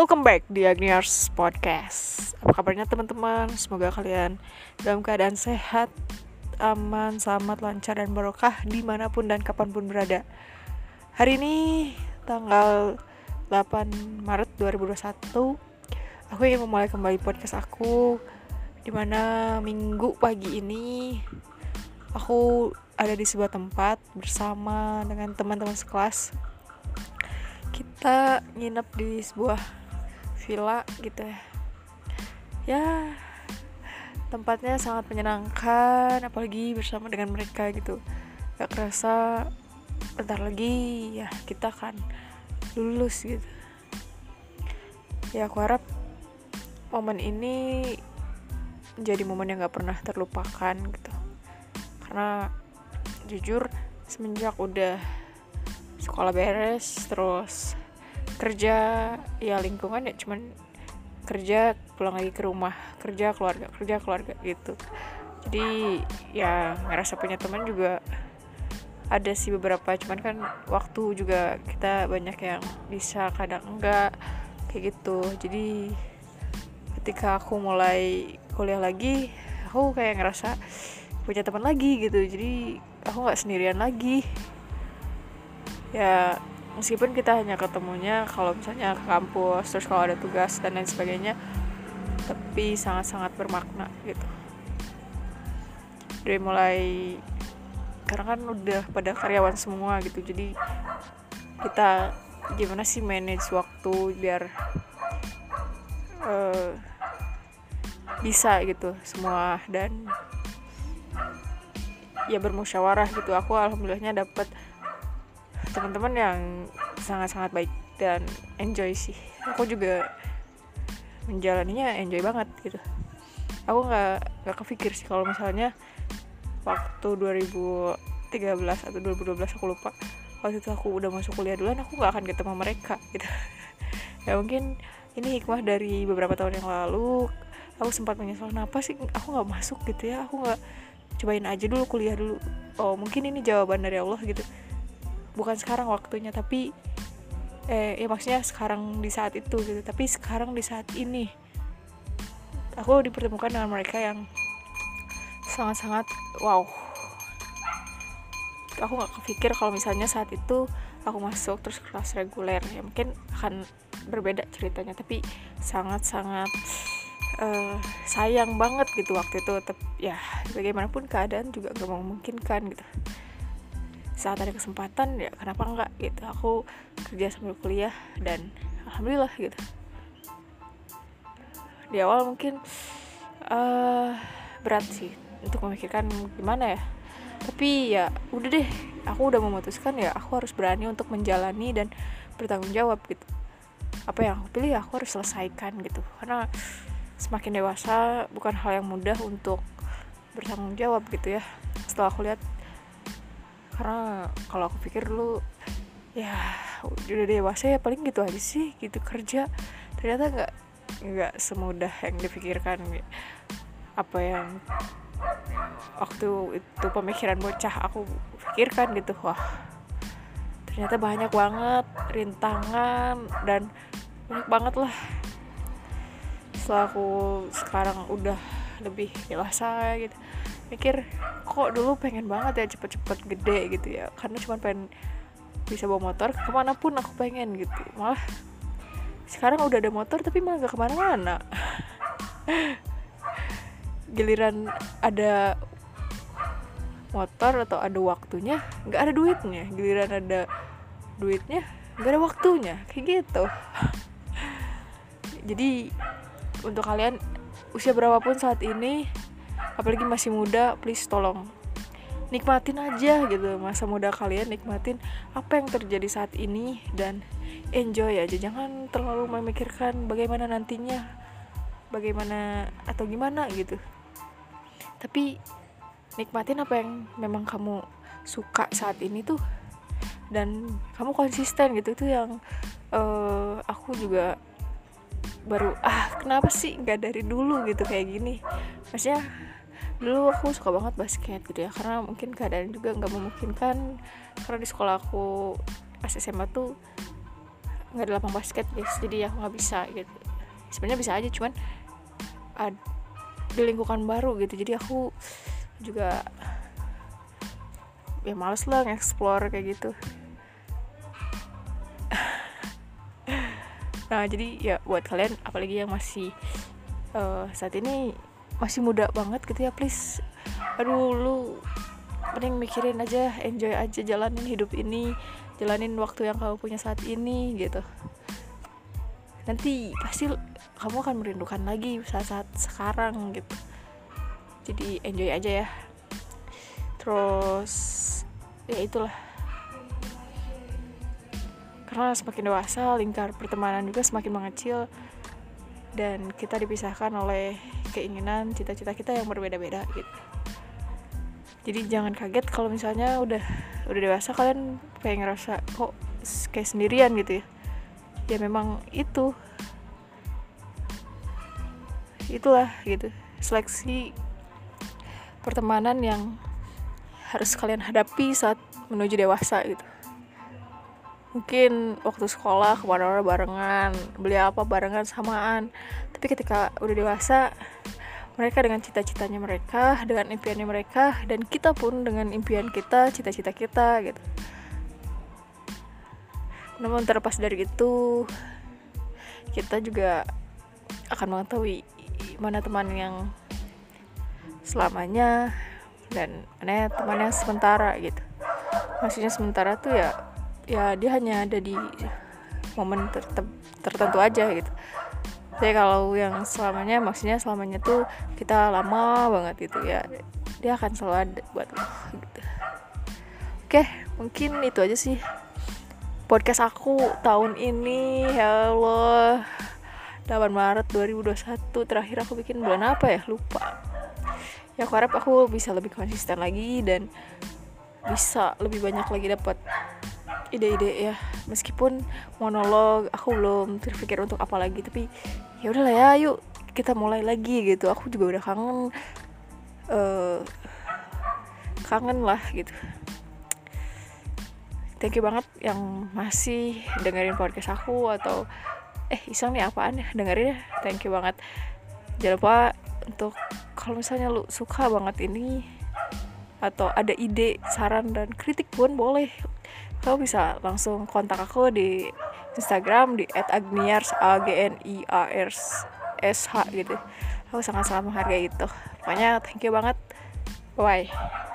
Welcome back di Agniars Podcast. Apa kabarnya teman-teman? Semoga kalian dalam keadaan sehat, aman, selamat, lancar, dan barokah Di mana pun dan kapan pun berada. Hari ini tanggal 8 Maret 2021 Aku ingin memulai kembali podcast aku Di mana minggu pagi ini Aku ada di sebuah tempat bersama dengan teman-teman sekelas. Kita nginep di sebuah villa gitu ya. Ya tempatnya sangat menyenangkan apalagi bersama dengan mereka gitu. Gak kerasa bentar lagi ya kita akan lulus gitu. Ya aku harap momen ini menjadi momen yang gak pernah terlupakan gitu. Karena jujur semenjak udah sekolah beres terus kerja ya lingkungan ya cuman kerja pulang lagi ke rumah kerja keluarga kerja keluarga gitu. Jadi ya ngerasa punya teman juga ada sih beberapa cuman kan waktu juga kita banyak yang bisa kadang enggak kayak gitu. Jadi ketika aku mulai kuliah lagi aku kayak ngerasa punya teman lagi gitu. Jadi aku nggak sendirian lagi. Ya meskipun kita hanya ketemunya kalau misalnya ke kampus terus kalau ada tugas dan lain sebagainya tapi sangat-sangat bermakna gitu. Dari mulai karena kan udah pada karyawan semua gitu jadi kita gimana sih manage waktu biar uh, bisa gitu semua dan ya bermusyawarah gitu. Aku alhamdulillahnya dapat teman-teman yang sangat-sangat baik dan enjoy sih. Aku juga menjalaninya enjoy banget gitu. Aku nggak nggak kepikir sih kalau misalnya waktu 2013 atau 2012 aku lupa. Waktu itu aku udah masuk kuliah duluan aku nggak akan ketemu mereka gitu. Ya mungkin ini hikmah dari beberapa tahun yang lalu. Aku sempat menyesal kenapa sih aku nggak masuk gitu ya? Aku nggak cobain aja dulu kuliah dulu. Oh mungkin ini jawaban dari Allah gitu bukan sekarang waktunya tapi eh ya maksudnya sekarang di saat itu gitu. Tapi sekarang di saat ini aku dipertemukan dengan mereka yang sangat-sangat wow. Aku nggak kepikir kalau misalnya saat itu aku masuk terus kelas reguler ya mungkin akan berbeda ceritanya. Tapi sangat-sangat uh, sayang banget gitu waktu itu. Tapi ya bagaimanapun keadaan juga gak memungkinkan gitu saat ada kesempatan ya kenapa enggak gitu. Aku kerja sambil kuliah dan alhamdulillah gitu. Di awal mungkin uh, berat sih untuk memikirkan gimana ya. Tapi ya udah deh aku udah memutuskan ya aku harus berani untuk menjalani dan bertanggung jawab gitu. Apa yang aku pilih ya aku harus selesaikan gitu. Karena semakin dewasa bukan hal yang mudah untuk bertanggung jawab gitu ya. Setelah aku lihat karena kalau aku pikir dulu ya udah dewasa ya paling gitu aja sih gitu kerja. Ternyata nggak nggak semudah yang dipikirkan. Apa yang waktu itu pemikiran bocah aku pikirkan gitu wah ternyata banyak banget rintangan dan banyak banget lah. Setelah aku sekarang udah lebih dewasa gitu mikir kok dulu pengen banget ya cepet-cepet gede gitu ya? Karena cuma pengen bisa bawa motor ke mana pun aku pengen gitu. Malah sekarang udah ada motor tapi malah gak ke mana-mana. Giliran ada motor atau ada waktunya nggak ada duitnya. Giliran ada duitnya nggak ada waktunya. Kayak gitu. Jadi untuk kalian usia berapapun saat ini apalagi masih muda please tolong nikmatin aja gitu. Masa muda kalian nikmatin apa yang terjadi saat ini dan enjoy aja. Jangan terlalu memikirkan bagaimana nantinya bagaimana atau gimana gitu. Tapi nikmatin apa yang memang kamu suka saat ini tuh dan kamu konsisten gitu. Itu yang uh, aku juga baru ah kenapa sih nggak dari dulu? gitu kayak gini. Maksudnya dulu aku suka banget basket gitu ya karena mungkin keadaan juga nggak memungkinkan karena di sekolah aku pas SMA tuh nggak ada lapang basket guys. Jadi aku nggak bisa gitu. Sebenarnya bisa aja cuman ad, di lingkungan baru gitu. Jadi aku juga ya males lah nge-explore kayak gitu. Nah jadi ya buat kalian apalagi yang masih uh, saat ini masih muda banget gitu ya please. Aduh lu mending mikirin aja enjoy aja jalanin hidup ini jalanin waktu yang kamu punya saat ini gitu. Nanti pasti kamu akan merindukan lagi saat-saat sekarang gitu. Jadi enjoy aja ya. Terus ya itulah. Karena semakin dewasa lingkar pertemanan juga semakin mengecil dan kita dipisahkan oleh keinginan cita-cita kita yang berbeda-beda gitu. Jadi jangan kaget kalau misalnya udah udah dewasa kalian kayak ngerasa kok kayak sendirian gitu ya. Ya memang itu. Itulah gitu. Seleksi pertemanan yang harus kalian hadapi saat menuju dewasa gitu mungkin waktu sekolah ke mana-mana barengan beli apa barengan samaan. Tapi ketika udah dewasa mereka dengan cita-citanya mereka dengan impiannya mereka dan kita pun dengan impian kita cita-cita kita gitu. Namun terlepas dari itu kita juga akan mengetahui mana teman yang selamanya dan mana teman yang sementara gitu. Maksudnya sementara tuh ya ya dia hanya ada di momen tertentu aja gitu. Tapi kalau yang selamanya maksudnya selamanya tuh kita lama banget gitu ya dia akan selalu ada buat lo gitu. Oke mungkin itu aja sih podcast aku tahun ini. Ya Allah 8 Maret 2021 terakhir aku bikin bulan apa ya? Lupa. Ya aku harap aku bisa lebih konsisten lagi dan bisa lebih banyak lagi dapat ide-ide ya. Meskipun monolog aku belum terpikir untuk apa lagi tapi ya udahlah ya yuk kita mulai lagi gitu. Aku juga udah kangen uh, kangen lah gitu. Thank you banget yang masih dengerin podcast aku atau eh iseng nih apaan ya? Dengerin ya. Thank you banget. Jangan lupa untuk kalau misalnya lu suka banget ini atau ada ide saran dan kritik pun boleh kamu bisa langsung kontak aku di Instagram di @agniars a g n i a r s h gitu. Aku sangat sangat menghargai itu. Pokoknya thank you banget. Bye